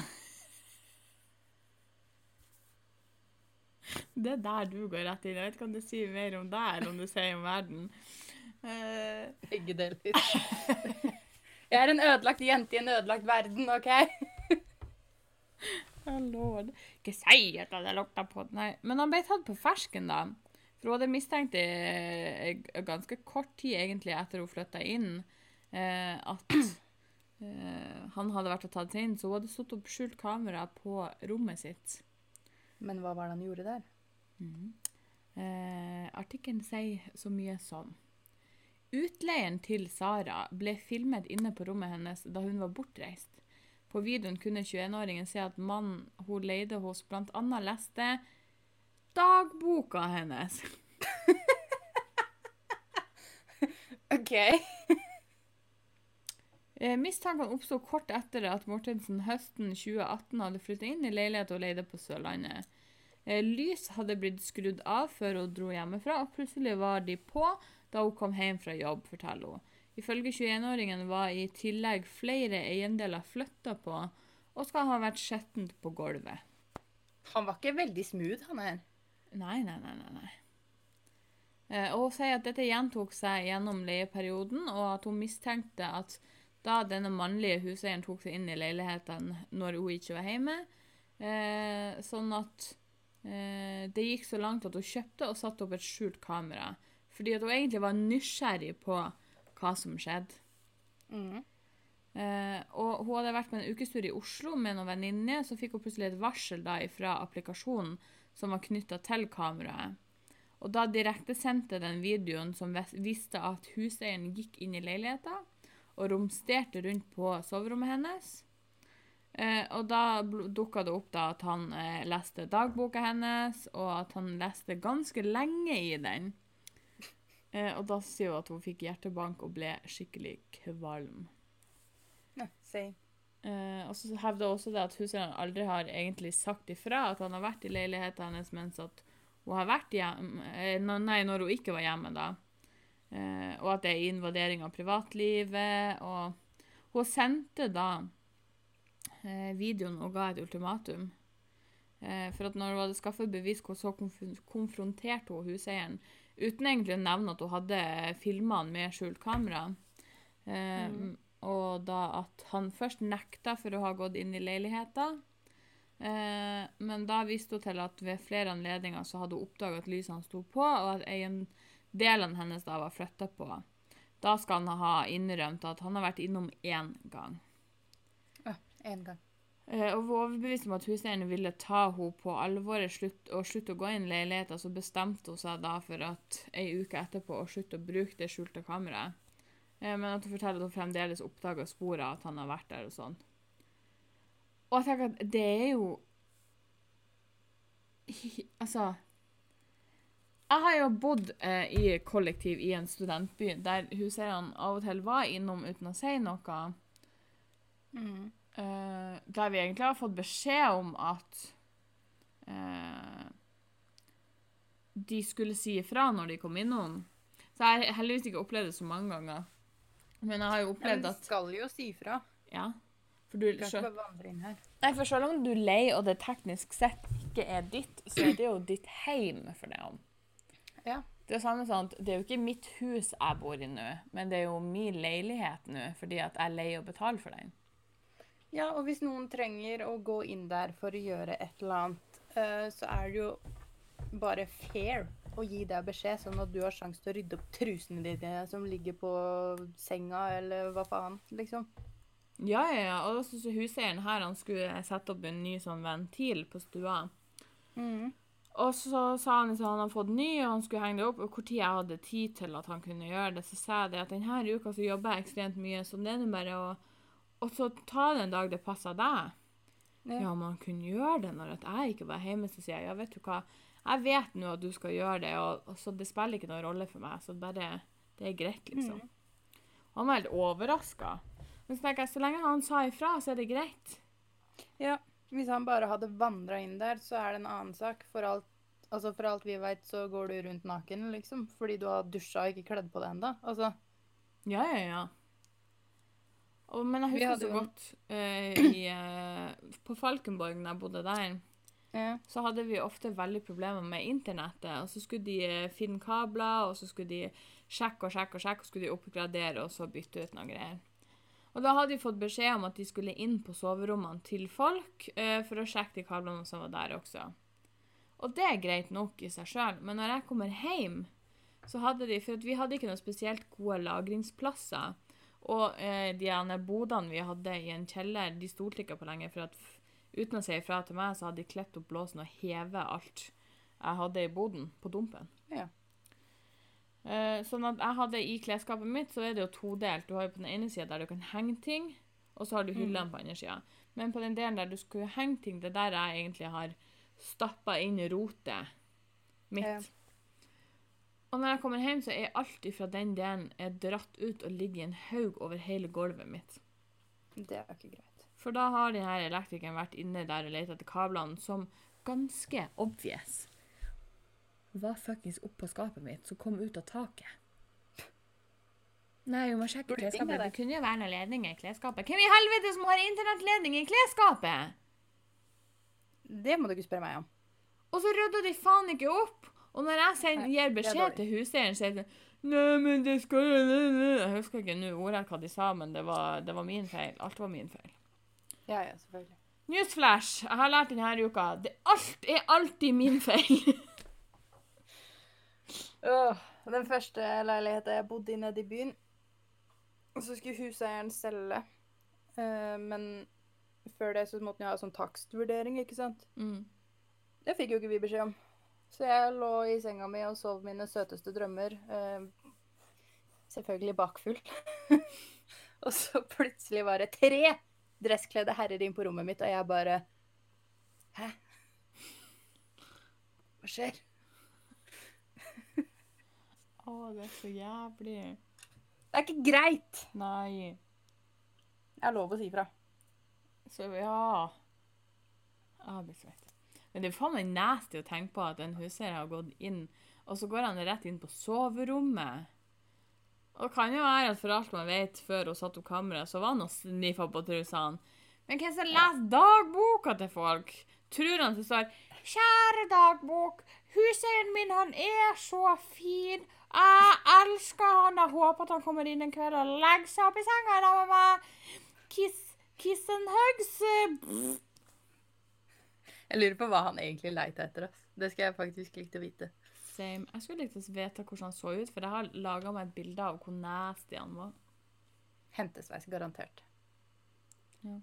Det er der du går rett inn. Jeg vet ikke om det sier mer om deg om det sier om verden. Uh... Begge deler. Jeg er en ødelagt jente i en ødelagt verden, OK? Lord. Ikke si at jeg lukta på den. Nei. Men han ble tatt på fersken, da. For hun hadde mistenkt i eh, ganske kort tid egentlig etter hun flytta inn, eh, at eh, han hadde vært og tatt seg inn. Så hun hadde satt opp skjult kamera på rommet sitt. Men hva var det han gjorde der? Eh, artikkelen sier så mye som Utleieren til Sara ble filmet inne på rommet hennes da hun var bortreist. På videoen kunne 21-åringen se at mannen hun leide hos bl.a. leste dagboka hennes. OK. Eh, Mistankene oppsto kort etter at Mortensen høsten 2018 hadde flyttet inn i leilighet og leide på Sørlandet. Eh, Lys hadde blitt skrudd av før hun dro hjemmefra, og plutselig var de på da hun kom hjem fra jobb, forteller hun. Ifølge 21-åringen var i tillegg flere eiendeler flytta på, og skal ha vært skjettent på gulvet. Han var ikke veldig smooth, han her. Nei, nei, nei, nei. nei. Eh, og hun sier at dette gjentok seg gjennom leieperioden, og at hun mistenkte at da denne mannlige huseieren tok seg inn i leiligheten når hun ikke var hjemme, eh, sånn at eh, det gikk så langt at hun kjøpte og satte opp et skjult kamera. Fordi at hun egentlig var nysgjerrig på hva som skjedde. Mm. Uh, og hun hadde vært på en ukestur i Oslo med noen venninner, så fikk hun plutselig et varsel da fra applikasjonen som var knytta til kameraet. Og da direktesendte den videoen som vis- viste at huseieren gikk inn i leiligheta og romsterte rundt på soverommet hennes. Uh, og da dukka det opp da at han uh, leste dagboka hennes, og at han leste ganske lenge i den. Eh, og da sier hun at hun fikk hjertebank og ble skikkelig kvalm. Ja, same. Eh, og så hevder også det at huseieren aldri har egentlig sagt ifra at han har vært i leiligheten hennes mens at hun har vært hjemme, eh, nei, når hun ikke var hjemme da. Eh, og at det er invadering av privatlivet, og hun sendte da eh, videoen og ga et ultimatum. Eh, for at når hun hadde skaffet bevis, så konf konfronterte hun huseieren uten egentlig å nevne at hun hadde filma han med skjult kamera. Eh, mm. Og da at han først nekta for å ha gått inn i leiligheta. Eh, men da viste hun til at ved flere anledninger så hadde hun oppdaga at lysene sto på, og at eiendelene hennes da var flytta på. Da skal han ha innrømt at han har vært innom én gang. Ja, en gang. Eh, og var overbevist om at huseieren ville ta henne på alvoret slutt, og slutte å gå inn i leiligheten, så bestemte hun seg da for at ei uke etterpå å slutte å bruke det skjulte kameraet. Eh, men at hun forteller at hun fremdeles oppdager spor at han har vært der og sånn. Og jeg tenker at det er jo Altså Jeg har jo bodd eh, i kollektiv i en studentby der huseierne av og til var innom uten å si noe. Mm. Eh, der vi egentlig har fått beskjed om at uh, de skulle si ifra når de kom innom. Så jeg har heldigvis ikke opplevd det så mange ganger. Men jeg har jo opplevd Men opplevd de at skal jo si fra. Ja. For du, Du kan selv, ikke bare vandre inn her. nei, for selv om du er lei, og det teknisk sett ikke er ditt, så er det jo ditt heim for det. om. Ja. Det er samme sånn det er jo ikke mitt hus jeg bor i nå, men det er jo min leilighet nå, fordi at jeg lei og betaler for den. Ja, og hvis noen trenger å gå inn der for å gjøre et eller annet, eh, så er det jo bare fair å gi deg beskjed, sånn at du har sjanse til å rydde opp trusene dine som ligger på senga, eller hva faen, liksom. Ja, ja, ja. Og så syns huseieren her, han skulle sette opp en ny sånn ventil på stua. Og så sa han at han hadde fått ny, og han skulle henge det opp. Og hvor tid jeg hadde tid til at han kunne gjøre det, så sa jeg det at denne uka så jobber jeg ekstremt mye, så det er nå bare å Og så ta det en dag det passer deg. Ja. Ja, man kunne gjøre det når jeg ikke var hjemme, så sier jeg ja, vet du hva, jeg vet nå at du skal gjøre det, og, og så det spiller ikke noen rolle for meg, så bare Det er greit, liksom. Han var helt overraska. Men så tenker jeg, så lenge han sa ifra, så er det greit. Ja, hvis han bare hadde vandra inn der, så er det en annen sak. For alt, altså for alt vi veit, så går du rundt naken, liksom. Fordi du har dusja og ikke kledd på deg ennå. Altså, Ja, ja, ja. Og, men jeg husker så godt uh, i, uh, På Falkenborg, når jeg bodde der, ja. så hadde vi ofte veldig problemer med internettet. Og så skulle de eh, finne kabler, og så skulle de sjekke og sjekke og sjekke, og skulle de oppgradere og så bytte ut noen greier. Og da hadde de fått beskjed om at de skulle inn på soverommene til folk uh, for å sjekke de kablene som var der også. Og det er greit nok i seg sjøl, men når jeg kommer hjem, så hadde de For vi hadde ikke noen spesielt gode lagringsplasser. Og eh, de ene bodene vi hadde i en kjeller, de stolte ikke på lenger. For at uten å si ifra til meg, så hadde de klept opp blåsen og hevet alt jeg hadde i boden, på dumpen. Ja. Eh, sånn at jeg hadde i klesskapet mitt, så er det jo todelt. Du har jo på den ene sida der du kan henge ting, og så har du hyllene på den andre sida. Men på den delen der du skulle henge ting, det er der jeg egentlig har stappa inn rotet mitt. Ja. Og når jeg kommer hjem, så er alt fra den delen er dratt ut og ligger i en haug over hele gulvet mitt. Det er ikke greit. For da har de her elektrikeren vært inne der og lett etter kablene, som ganske obvious var fuckings oppå skapet mitt, som kom ut av taket. Nei, vi må sjekke klesskapet. Det kunne jo være noen ledninger i klesskapet. Hvem i helvete som har internettledning i klesskapet? Det må du ikke spørre meg om. Og så rydda de faen ikke opp. Og når jeg send, gir beskjed til huseieren, sier han Nei, men det skal Jeg husker ikke nå ordrett hva de sa, men det var, det var min feil. Alt var min feil. Ja, ja, selvfølgelig. Newsflash! Jeg har lært denne uka. Det, alt er alltid min feil. oh, den første leiligheten jeg bodde i nede i byen, og så skulle huseieren selge. Uh, men før det så måtte han ha sånn takstvurdering, ikke sant? Mm. Det fikk jo ikke vi beskjed om. Så jeg lå i senga mi og sov mine søteste drømmer. Eh, selvfølgelig bakfull. og så plutselig var det tre dresskledde herrer inn på rommet mitt, og jeg bare Hæ? Hva skjer? Å, det er så jævlig. Det er ikke greit! Nei. Jeg har lov å si ifra. Så ja Jeg blir svett. Men det er faen meg nasty å tenke på at en huseier har gått inn, og så går han rett inn på soverommet. Og det kan jo være at for alt man vet, før hun satte opp kameraet, så var han og sniffa på trusene. Men hvem som leser dagboka til folk? Tror han som står 'Kjære dagbok, huseieren min, han er så fin. Jeg elsker han. Jeg håper at han kommer inn en kveld og legger seg opp i senga da med meg. Kiss, kiss and hugs. Pff. Jeg lurer på hva han egentlig leita etter. ass. Det skal jeg faktisk like å vite. Same. Jeg skulle likt å vite hvordan han så ut, for jeg har laga meg et bilde av hvor nasty han var. Hentesveis, garantert. Ja.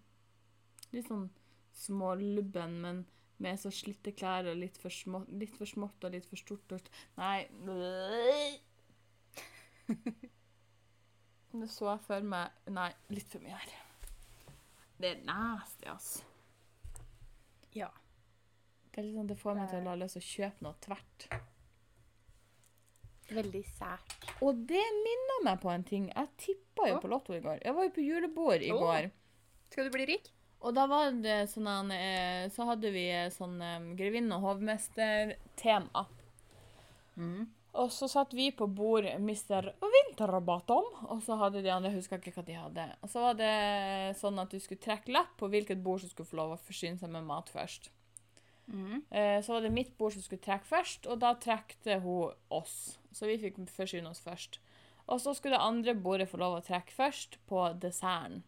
Litt sånn smålubben, men med så slitte klær og litt for, små, litt for smått og litt for stort. Og, nei Det så jeg for meg Nei, litt for mye her. Det er nasty, altså. Ja. Det, sånn, det får meg til å la løs å kjøpe noe tvert. Veldig sært. Og det minner meg på en ting. Jeg tippa jo oh. på Lotto i går. Jeg var jo på julebord i oh. går. Skal du bli rik? Og da var det sånn eh, Så hadde vi eh, sånn eh, grevinne- og hovmester-tema. Mm. Og så satt vi på bord Mr. Vinterrabatom, og så hadde de andre Jeg husker ikke hva de hadde. Og så var det sånn at du skulle trekke lapp på hvilket bord som skulle få lov å forsyne seg med mat først. Mm. Eh, Så var det mitt bord som skulle trekke først, og da trekte hun oss. så vi fikk forsyne oss først. Og så skulle det andre bordet få lov å trekke først, på desserten.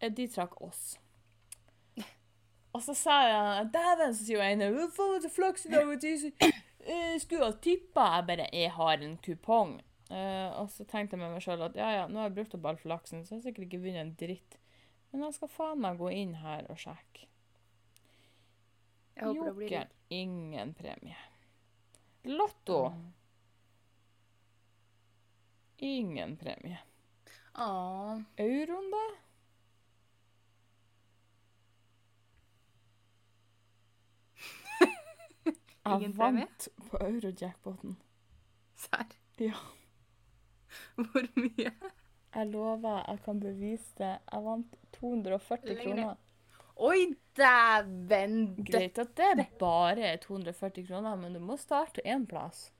Eh, De trakk oss. Og så sa jeg Dæven, så sier hun ene Hva Faen, så flaks i dag jeg eh, skulle ha tippa. Jeg bare Jeg har en kupong. Og så tenkte jeg med meg sjøl at ja, ja, nå har jeg brukt opp all flaksen, så jeg har sikkert ikke vunnet en dritt. Men jeg skal faen meg gå inn her og sjekke. Jeg håper det blir ingen premie. Lotto, ingen premie. Åh, Euroen, da? Jeg Ingen premie? vant på eurojackpoten. serr. Ja. Hvor mye? Jeg lover, jeg kan bevise det. Jeg vant 240 Lenger ned. kroner. Oi, dæven! Greit at det er bare 240 kroner, men du må starte én plass.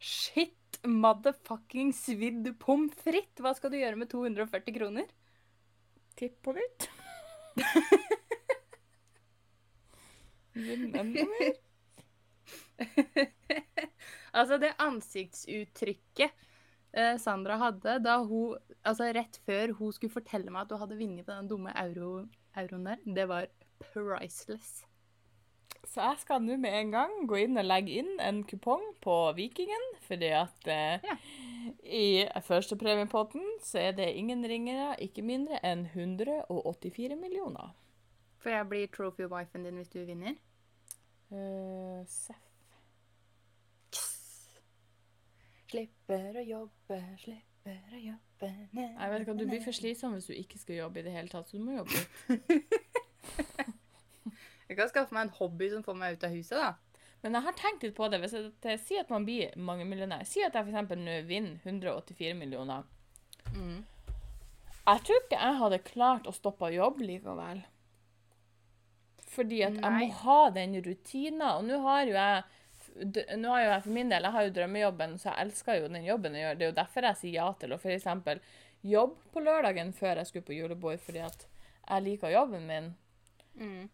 Shit, motherfucking svidd pommes frites! Hva skal du gjøre med 240 kroner? Tipp på nytt. Mer. altså, det ansiktsuttrykket eh, Sandra hadde da hun Altså rett før hun skulle fortelle meg at hun hadde vunnet på den dumme euro, euroen der, det var priceless. Så jeg skal nå med en gang gå inn og legge inn en kupong på Vikingen, fordi at eh, Ja. i førstepremiepotten så er det ingen ringere, ikke mindre enn 184 millioner. For jeg blir trophy-wifen din hvis du vinner. Uh, Seff. Slipper å jobbe, slipper å jobbe Jeg vet ikke, Du blir for slitsom hvis du ikke skal jobbe i det hele tatt, så du må jobbe litt. Jeg kan skaffe meg en hobby som får meg ut av huset, da. Men jeg har tenkt litt på det. Hvis jeg, sier at man blir mangemillionær, si at jeg f.eks. nå vinner 184 millioner. Mm. Jeg tror ikke jeg hadde klart å stoppe jobb likevel. Fordi at jeg må ha den rutina. Og nå har jo jeg nå har jo jeg for min del, jeg har jo drømmejobben, så jeg elsker jo den jobben jeg gjør. Det er jo derfor jeg sier ja til å f.eks. jobbe på lørdagen før jeg skulle på julebord, fordi at jeg liker jobben min. Mm.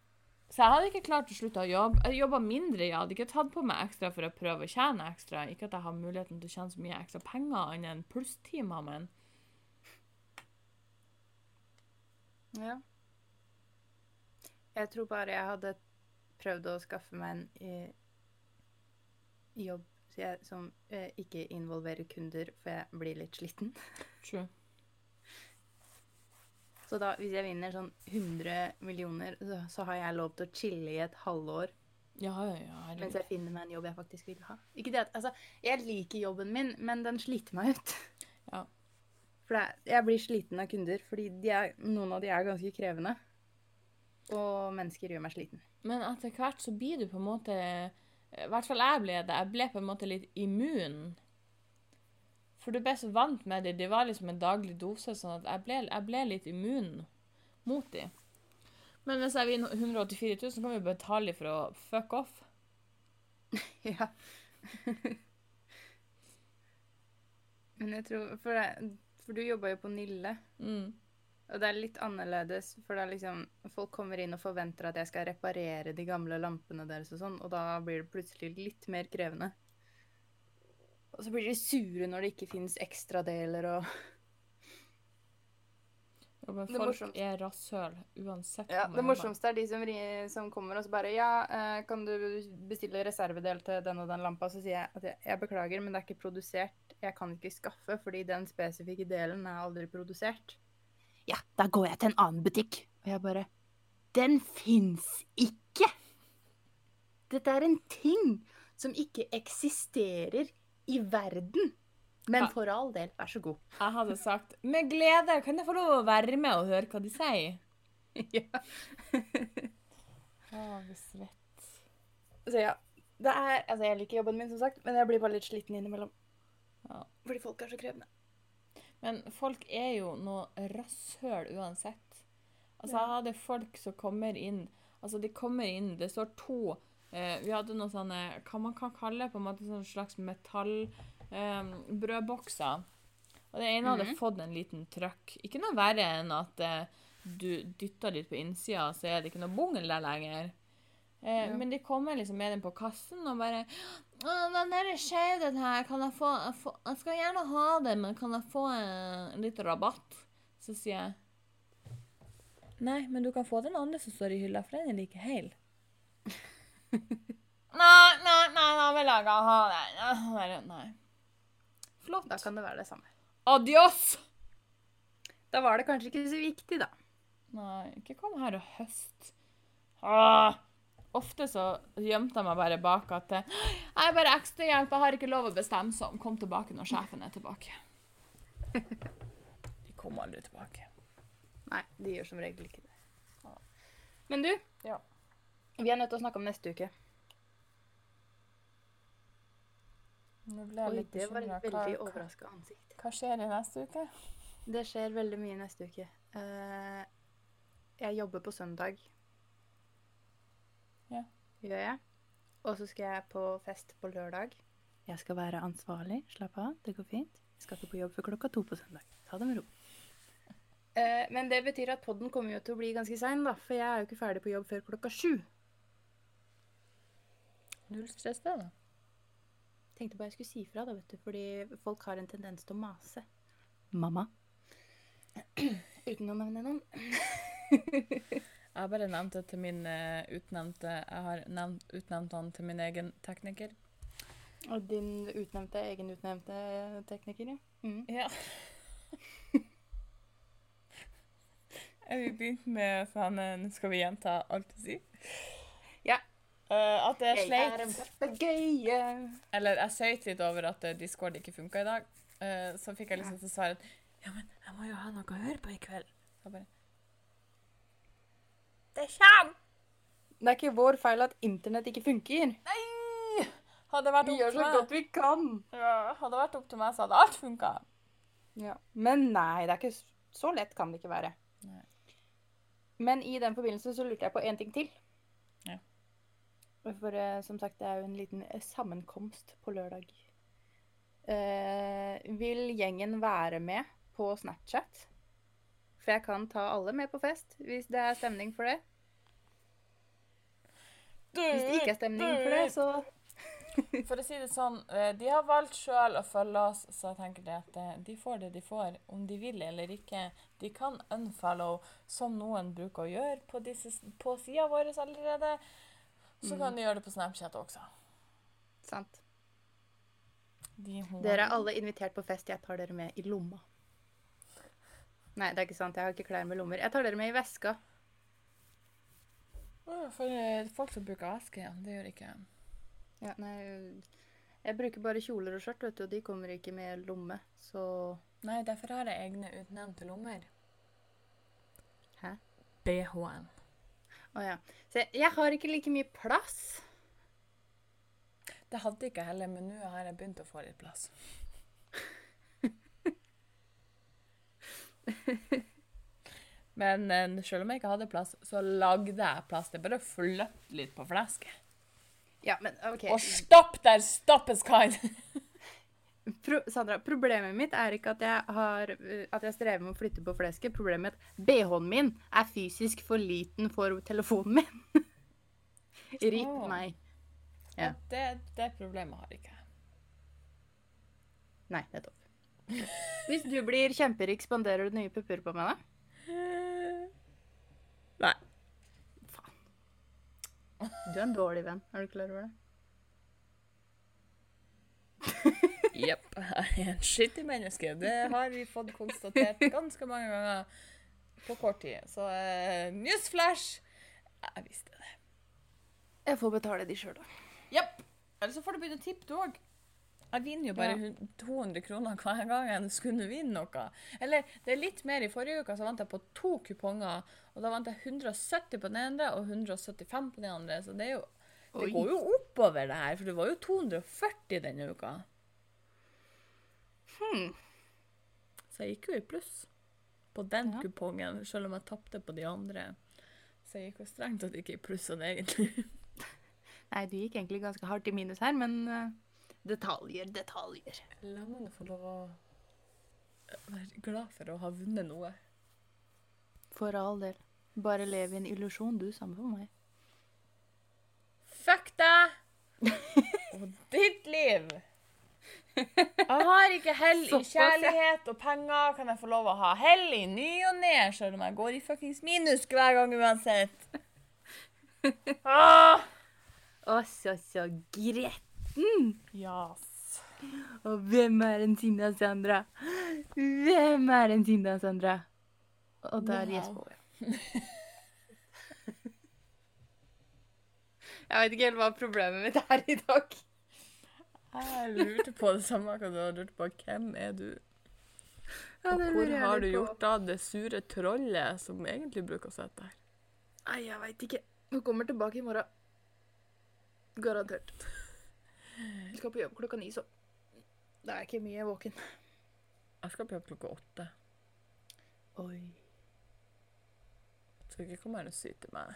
Så jeg hadde ikke klart å slutte å jobbe. Jeg jobba mindre, jeg hadde ikke tatt på meg ekstra for å prøve å tjene ekstra. Ikke at jeg har muligheten til å tjene så mye ekstra penger annet enn plusstimer, men Ja. Jeg tror bare jeg hadde prøvd å skaffe meg en eh, jobb jeg, som eh, ikke involverer kunder, for jeg blir litt sliten. true. Så da, hvis jeg vinner sånn 100 millioner, så, så har jeg lov til å chille i et halvår Ja, ja, mens jeg finner meg en jobb jeg faktisk vil ha. Ikke det at, altså, Jeg liker jobben min, men den sliter meg ut. Ja. For er- jeg blir sliten av kunder, fordi de er, noen av de er ganske krevende. Og mennesker gjør meg sliten. Men etter hvert så blir du på en måte I hvert fall jeg ble det. Jeg ble på en måte litt immun. For du ble så vant med det. Det var liksom en daglig dose, sånn at jeg ble, jeg ble litt immun mot de. Men hvis jeg vinner 184 000, så kan vi betale for å fuck off. Ja. Men jeg tror For, det, for du jobba jo på Nille, Mm. Og det er litt annerledes. For det liksom Folk kommer inn og forventer at jeg skal reparere de gamle lampene deres og sånn, og da blir det plutselig litt mer krevende. Og så blir de sure når det ikke fins ekstradeler og Ja, men folk morsomste- er rasshøl uansett. Ja, det morsomste er de som, som kommer og så bare Ja, eh, kan du bestille reservedel til den og den lampa? Så sier jeg at jeg, jeg beklager, men det er ikke produsert. Jeg kan ikke skaffe, fordi den spesifikke delen er aldri produsert. Ja, da går jeg til en annen butikk. Og jeg bare Den fins ikke! Dette er en ting som ikke eksisterer i verden. Men for all del, vær så god. Jeg hadde sagt med glede, kan jeg få lov å være med og høre hva de sier? ja. Svett. Så ja, det er, altså jeg liker jobben min som sagt, men jeg blir bare litt sliten innimellom. Ja. Fordi folk er så krevende. Men folk er jo noe rasshøl uansett. Altså, jeg hadde folk som kommer inn Altså, de kommer inn, det står to eh, Vi hadde noen sånne Hva man kan kalle på en måte sånn slags metallbrødbokser. og det ene hadde Mhm. fått en liten trøkk. Ikke noe verre enn at eh, du dytter litt på innsida, så er det ikke noe bungel der lenger. Eh, Ja. Men de kommer liksom med den på kassen og bare «Å, 'Den der skjeden her, kan jeg få, jeg få Jeg skal gjerne ha den, men kan jeg få eh, litt rabatt?' Så sier jeg Nei, men du kan få den andre som står i hylla, for den er like hel. nei, nei, nei, da vil jeg ikke ha den. Nei. Flott. Da kan det være det samme. Adios! Da var det kanskje ikke så viktig, da. Nei, ikke kom her og høst. Ah. Ofte så gjemte jeg meg bare bak at eh, jeg er bare ekstrahjelp, jeg har ikke lov å bestemme seg om. Kom tilbake når sjefen er tilbake. De kommer aldri tilbake. Nei, de gjør som regel ikke det. Men du, Ja. vi er nødt til å snakke om neste uke. Nå ble jeg Oi, litt det var et veldig overraska ansikt. hva skjer i neste uke? Det skjer veldig mye neste uke. Eh, jeg jobber på søndag. Ja. Gjør jeg. Og så skal jeg på fest på lørdag. Jeg skal være ansvarlig. Slapp av, det går fint. Jeg skal ikke på jobb før klokka to på søndag. Ta det med ro. Eh, men det betyr at podden kommer jo til å bli ganske sein, da. For jeg er jo ikke ferdig på jobb før klokka sju. Null stress, det, da. Tenkte bare jeg skulle si fra, da, vet du. Fordi folk har en tendens til å mase. Mamma. Uten å nevne navn. Jeg har bare nevnt det til min eh, utnevnte Jeg har nevnt, utnevnt han til min egen tekniker. Og din utnevnte, egenutnevnte tekniker, ja. Mm. Ja. Vi begynt med sånn eh, Nå skal vi gjenta alt du sier? Ja. Uh, at det er Jeg er en papegøye. Eller jeg søyt litt over at eh, Discord ikke funka i dag. Uh, så fikk jeg liksom til svaret ja, men jeg må jo ha noe å høre på i kveld. Så bare Det kommer. Det er ikke vår feil at internett ikke funker. Nei! Hadde vært Vi gjør så godt vi kan. ja, hadde det vært opp til meg, så hadde alt funka. Ja. Men nei, det er ikke så lett kan det ikke være. Nei. Men i den forbindelse så lurte jeg på én ting til. Ja. For eh, som sagt, det er jo en liten eh, sammenkomst på lørdag. Eh, vil gjengen være med på Snapchat? For jeg kan ta alle med på fest, hvis det er stemning for det. Hvis det ikke er stemning for det, så For å si det sånn, eh, de har valgt sjøl å følge oss, så jeg tenker det at eh, de får det de får, om de vil eller ikke. De kan unfollow, som noen bruker å gjøre på, disse, på sida vår allerede. Så Mm. kan de gjøre det på Snapchat også. Sant. De Dere er alle invitert på fest. Jeg tar dere med i lomma. Nei, det er ikke sant. Jeg har ikke klær med lommer. Jeg tar dere med i veska. For eh, folk som bruker aske, ja. Det gjør ikke. Ja, nei, jeg bruker bare kjoler og skjørt, vet du, og de kommer ikke med lomme, så Nei, derfor har jeg egne utnevnte lommer. Hæ? BH-en. Å ja. Så jeg, jeg har ikke like mye plass. Det hadde ikke jeg heller, men nå har jeg begynt å få litt plass. Men eh, selv om jeg ikke hadde plass, så lagde jeg plass. Det er bare å flytte litt på flesket. Ja, men OK. Og stopp der! stoppes is! Pro Sandra, problemet mitt er ikke at jeg, har, uh, at jeg strever med å flytte på flesket. Problemet er at BH-en min er fysisk for liten for telefonen min. Rip oh. meg. Ja. Det, det problemet har ikke jeg. Nei, nettopp. Hvis du blir kjemperik, spanderer du nye pupper på meg, da? Nei. Du er en dårlig venn. Er du klar over det? Jepp. Jeg er en skittig menneske. Det har vi fått konstatert ganske mange ganger på kort tid. Så uh, newsflash! Jeg visste det. Jeg får betale de sjøl, da. Jepp. Eller så får du begynne å tippe, du òg. Jeg vinner jo bare Ja. 200 kroner hver gang jeg skulle vinne noe. Eller det er litt mer. I forrige uke så vant jeg på to kuponger. Og da vant jeg 170 på den ene og 175 på den andre. Så det, jo, det går jo oppover, det her. For det var jo 240 denne uka. Hmm. Så jeg gikk jo i pluss på den Ja. kupongen, selv om jeg tapte på de andre. Så jeg gikk jo strengt tatt ikke i pluss sånn egentlig. Nei, du gikk egentlig ganske hardt i minus her, men eh, detaljer, detaljer. La meg få lov å være glad for å ha vunnet noe. For all del. Bare lev i en illusjon, du. Samme for meg. fuck deg og ditt liv. Jeg har ikke hell i kjærlighet og penger. Kan jeg få lov å ha hell i ny og ne, selv om jeg går i fuckings minus hver gang uansett? Ah! Å, så, så gretten. Yes. Og hvem er den sinna Sandra? Hvem er den sinna Sandra? Og der gjesper hun. Jeg vet ikke helt hva problemet mitt er i dag. Jeg lurte på det samme hva du har lurt på. Hvem er du? Ja, Og hvor jeg har du på. gjort av det sure trollet som egentlig bruker å sitte her? Nei, jeg veit ikke. Hun kommer tilbake i morgen. Garantert. Vi skal på jobb klokka ni, så det er ikke mye våken. Jeg skal på jobb klokka åtte, Oi. Jeg skal ikke komme her og til meg.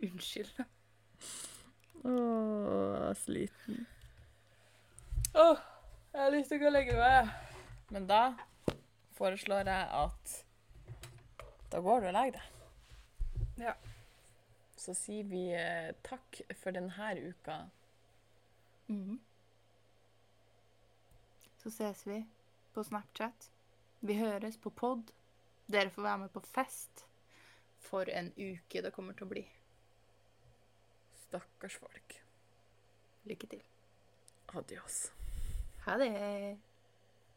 Unnskyld. Å, jeg er sliten. Å, jeg har lyst til å gå og legge meg. Men da foreslår jeg at da går du og legger deg. Ja. Så sier vi eh, takk for denne uka. Mm. Så ses vi på Snapchat. Vi høres på pod. Dere får være med på fest. For en uke det kommer til å bli. Stakkars folk. Lykke til. Adios. Ha det.